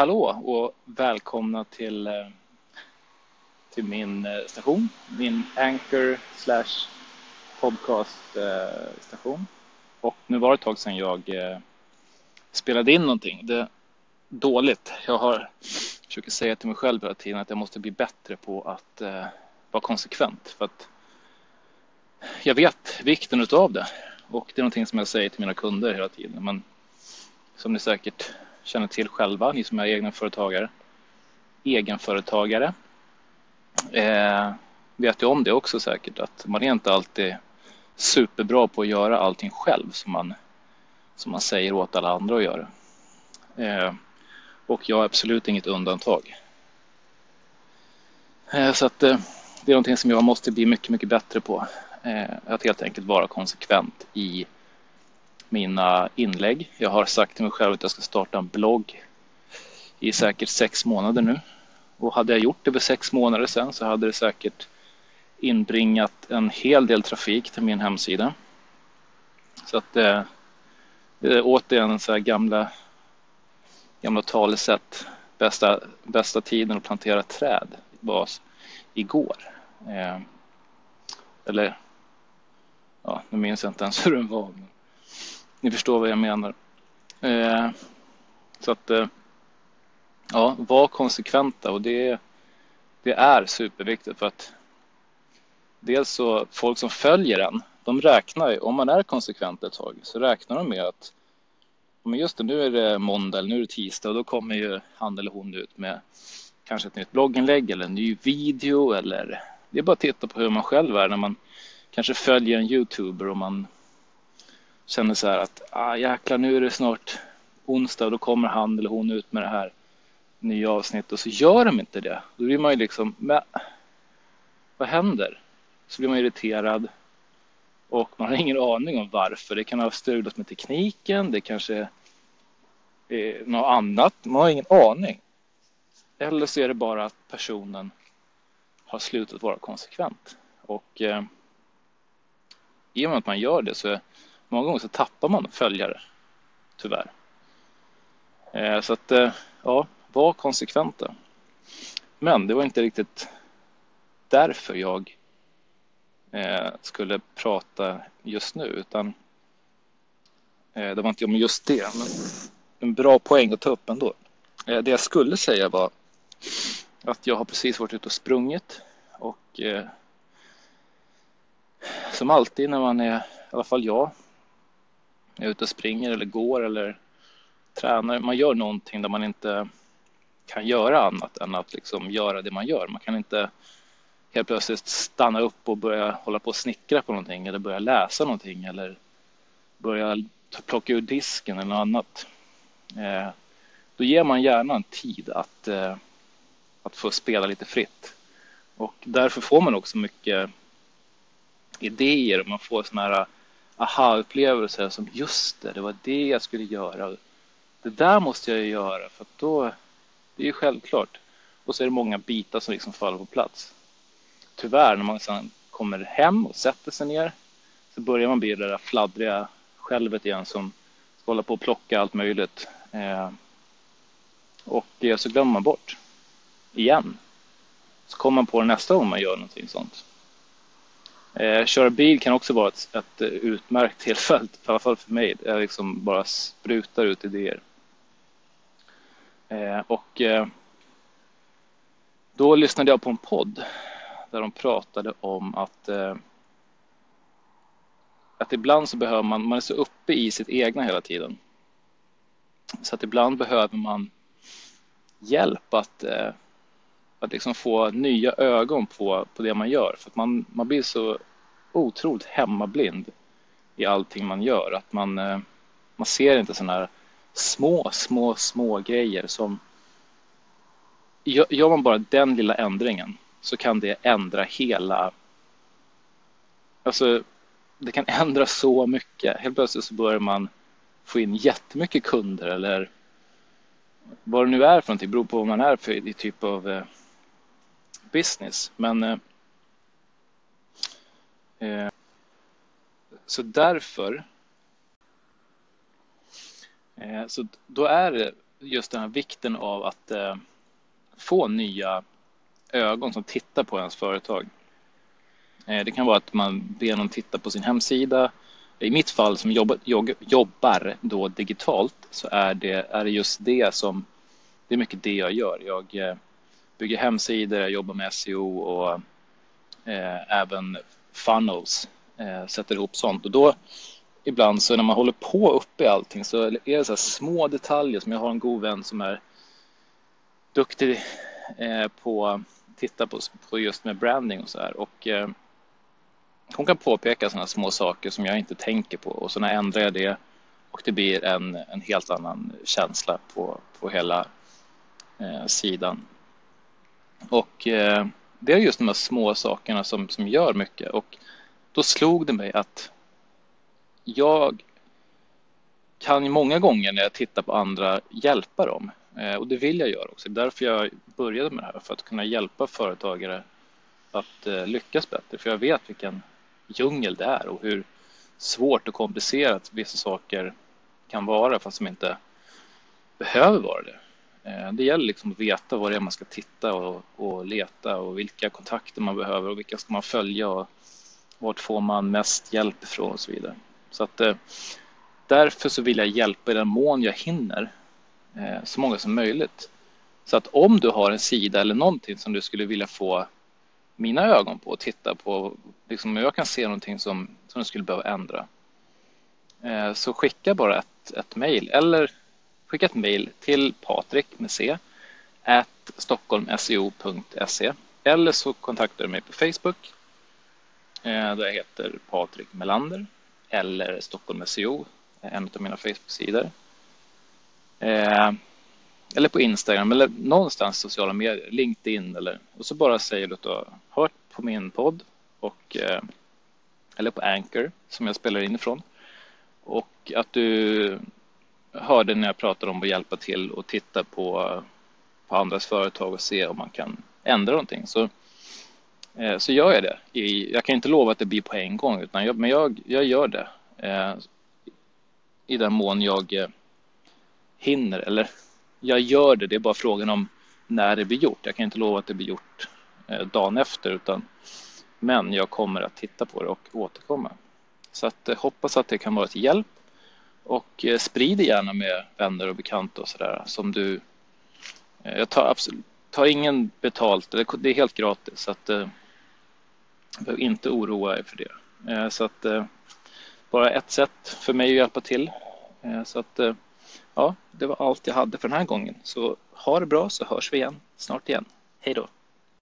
hallå och välkomna till, eh, till min eh, station, min Anchor slash podcast eh, station. Och nu var det ett tag sedan jag spelade in någonting. Det är dåligt. Jag har försöker säga till mig själv hela tiden att jag måste bli bättre på att vara konsekvent. För att jag vet vikten av det. Och det är någonting som jag säger till mina kunder hela tiden. Men som ni säkert känner till själva, ni som är egna företagare. Egenföretagare eh, vet ju om det också säkert att man är inte alltid superbra på att göra allting själv som man, som man säger åt alla andra att göra. Eh, och jag är absolut inget undantag. Eh, så att eh, det är någonting som jag måste bli mycket, mycket bättre på. Eh, att helt enkelt vara konsekvent i mina inlägg. Jag har sagt till mig själv att jag ska starta en blogg i säkert sex månader nu. Och hade jag gjort det för sex månader sedan så hade det säkert inbringat en hel del trafik till min hemsida. Så att det, det är återigen så här gamla, gamla talesätt. Bästa, bästa tiden att plantera träd var igår. Eh, eller, ja, nu minns jag inte ens hur den var. Ni förstår vad jag menar. Eh, så att eh, ja, var konsekventa och det, det är superviktigt för att dels så folk som följer en, de räknar ju, om man är konsekvent ett tag så räknar de med att men just det, nu är det måndag eller nu är det tisdag och då kommer ju han eller hon ut med kanske ett nytt blogginlägg eller en ny video eller det är bara att titta på hur man själv är när man kanske följer en youtuber och man känner så här att ah, jäklar nu är det snart onsdag och då kommer han eller hon ut med det här nya avsnittet och så gör de inte det. Då blir man ju liksom, men vad händer? Så blir man irriterad och man har ingen aning om varför. Det kan ha strulat med tekniken, det kanske är något annat. Man har ingen aning. Eller så är det bara att personen har slutat vara konsekvent. Och eh, i och med att man gör det så är många gånger så tappar man följare, tyvärr. Eh, så att, eh, ja, var konsekventa. Men det var inte riktigt därför jag eh, skulle prata just nu, utan eh, det var inte om just det, men en bra poäng att ta upp ändå. Eh, det jag skulle säga var att jag har precis varit ute och sprungit och eh, som alltid när man är, i alla fall jag, är ute och springer eller går eller tränar. Man gör någonting där man inte kan göra annat än att liksom göra det man gör. Man kan inte helt plötsligt stanna upp och börja hålla på och snickra på någonting eller börja läsa någonting eller börja plocka ur disken eller något annat. Eh, då ger man hjärnan tid att, eh, att få spela lite fritt. Och därför får man också mycket idéer och man får sådana här aha-upplevelser som just det, det var det jag skulle göra. Det där måste jag göra för att då, det är ju självklart. Och så är det många bitar som liksom faller på plats. Tyvärr när man sedan kommer hem och sätter sig ner så börjar man bli det där fladdriga självet igen som ska hålla på och plocka allt möjligt. Eh, och eh, så glömmer man bort igen. Så kommer man på det nästa gång man gör någonting sånt. Eh, köra bil kan också vara ett, ett utmärkt tillfälle, i alla fall för mig. Jag liksom bara sprutar ut idéer. Eh, och eh, då lyssnade jag på en podd där de pratade om att eh, att ibland så behöver man, man är så uppe i sitt egna hela tiden. Så att ibland behöver man hjälp att eh, att liksom få nya ögon på, på det man gör. För att man, man blir så otroligt hemmablind i allting man gör. Att man, eh, man ser inte sådana här små, små, små grejer som gör man bara den lilla ändringen så kan det ändra hela alltså det kan ändra så mycket. Helt plötsligt så börjar man få in jättemycket kunder eller vad det nu är för någonting, beror på vad man är för typ av eh, business. Men eh, eh, så därför eh, så då är det just den här vikten av att eh, få nya ögon som tittar på ens företag. Eh, det kan vara att man ber någon titta på sin hemsida. I mitt fall som jobbar, jobbar då digitalt så är det, är det just det som det är mycket det jag gör. Jag eh, bygger hemsidor, jag jobbar med SEO och eh, även funnels, eh, sätter ihop sånt. Och då ibland så när man håller på uppe i allting så är det så små detaljer som jag har en god vän som är duktig eh, på titta på, på just med branding och så här. Och eh, hon kan påpeka sådana små saker som jag inte tänker på och så när ändrar jag det och det blir en, en helt annan känsla på, på hela eh, sidan. Och eh, det är just de här små sakerna som, som gör mycket och då slog det mig att jag kan många gånger när jag tittar på andra hjälpa dem eh, och det vill jag göra också. Det är därför jag började med det här för att kunna hjälpa företagare att eh, lyckas bättre för jag vet vilken djungel det är och hur svårt och komplicerat vissa saker kan vara fast som inte behöver vara det. Eh, det gäller liksom att veta vad det är man ska titta och, och leta och vilka kontakter man behöver och vilka ska man följa och vart får man mest hjälp ifrån och så vidare. Så att eh, därför så vill jag hjälpa i den mån jag hinner eh, så många som möjligt. Så att om du har en sida eller någonting som du skulle vilja få mina ögon på och titta på, liksom jag kan se någonting som, som du skulle behöva ändra. Så skicka bara ett, ett mejl eller skicka ett mejl till Patrik med C at stockholmseo.se eller så kontaktar du mig på Facebook eh, där jag heter Patrik Melander eller Stockholm SEO, en av mina Facebook-sidor. Eh, eller på Instagram eller någonstans sociala medier, LinkedIn eller och så bara säger du att du har hört på min podd och eh, eller på Anchor som jag spelar in ifrån och att du hörde när jag pratade om att hjälpa till och titta på, på andras företag och se om man kan ändra någonting. Så, eh, så gör jag det. Jag kan inte lova att det blir på en gång, utan jag, men jag, jag gör det eh, i den mån jag eh, hinner. Eller jag gör det, det är bara frågan om när det blir gjort. Jag kan inte lova att det blir gjort dagen efter, utan men jag kommer att titta på det och återkomma. Så att, hoppas att det kan vara till hjälp och eh, sprid det gärna med vänner och bekanta och sådär som du. Eh, jag tar absolut tar ingen betalt, det är helt gratis så att eh, behöver inte oroa er för det. Eh, så att eh, bara ett sätt för mig att hjälpa till. Eh, så att ja, det var allt jag hade för den här gången. Så ha det bra så hörs vi igen snart igen. Hej då!